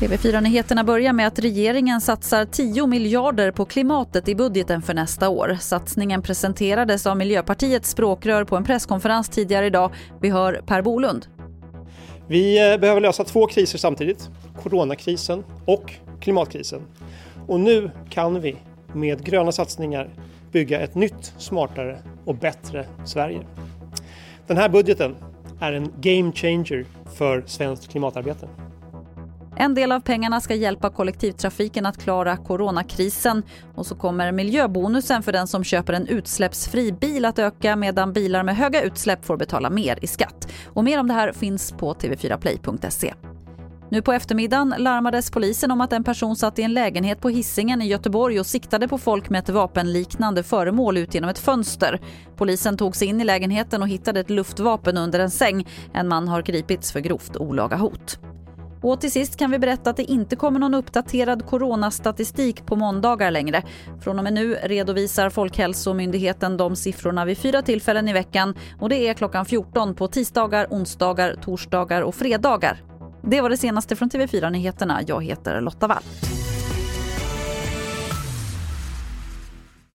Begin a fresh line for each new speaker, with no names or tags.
TV4-nyheterna börjar med att regeringen satsar 10 miljarder på klimatet i budgeten för nästa år. Satsningen presenterades av Miljöpartiets språkrör på en presskonferens tidigare idag. Vi hör Per Bolund.
Vi eh, behöver lösa två kriser samtidigt. Coronakrisen och klimatkrisen. Och nu kan vi med gröna satsningar bygga ett nytt, smartare och bättre Sverige. Den här budgeten är en game changer för svenskt klimatarbete.
En del av pengarna ska hjälpa kollektivtrafiken att klara coronakrisen och så kommer miljöbonusen för den som köper en utsläppsfri bil att öka medan bilar med höga utsläpp får betala mer i skatt. Och mer om det här finns på tv4play.se. Nu på eftermiddagen larmades polisen om att en person satt i en lägenhet på hissingen i Göteborg och siktade på folk med ett vapenliknande föremål ut genom ett fönster. Polisen tog sig in i lägenheten och hittade ett luftvapen under en säng. En man har gripits för grovt olaga hot. Och till sist kan vi berätta att det inte kommer någon uppdaterad coronastatistik på måndagar längre. Från och med nu redovisar Folkhälsomyndigheten de siffrorna vid fyra tillfällen i veckan och det är klockan 14 på tisdagar, onsdagar, torsdagar och fredagar. Det var det senaste från TV4 Nyheterna. Jag heter Lotta Wall.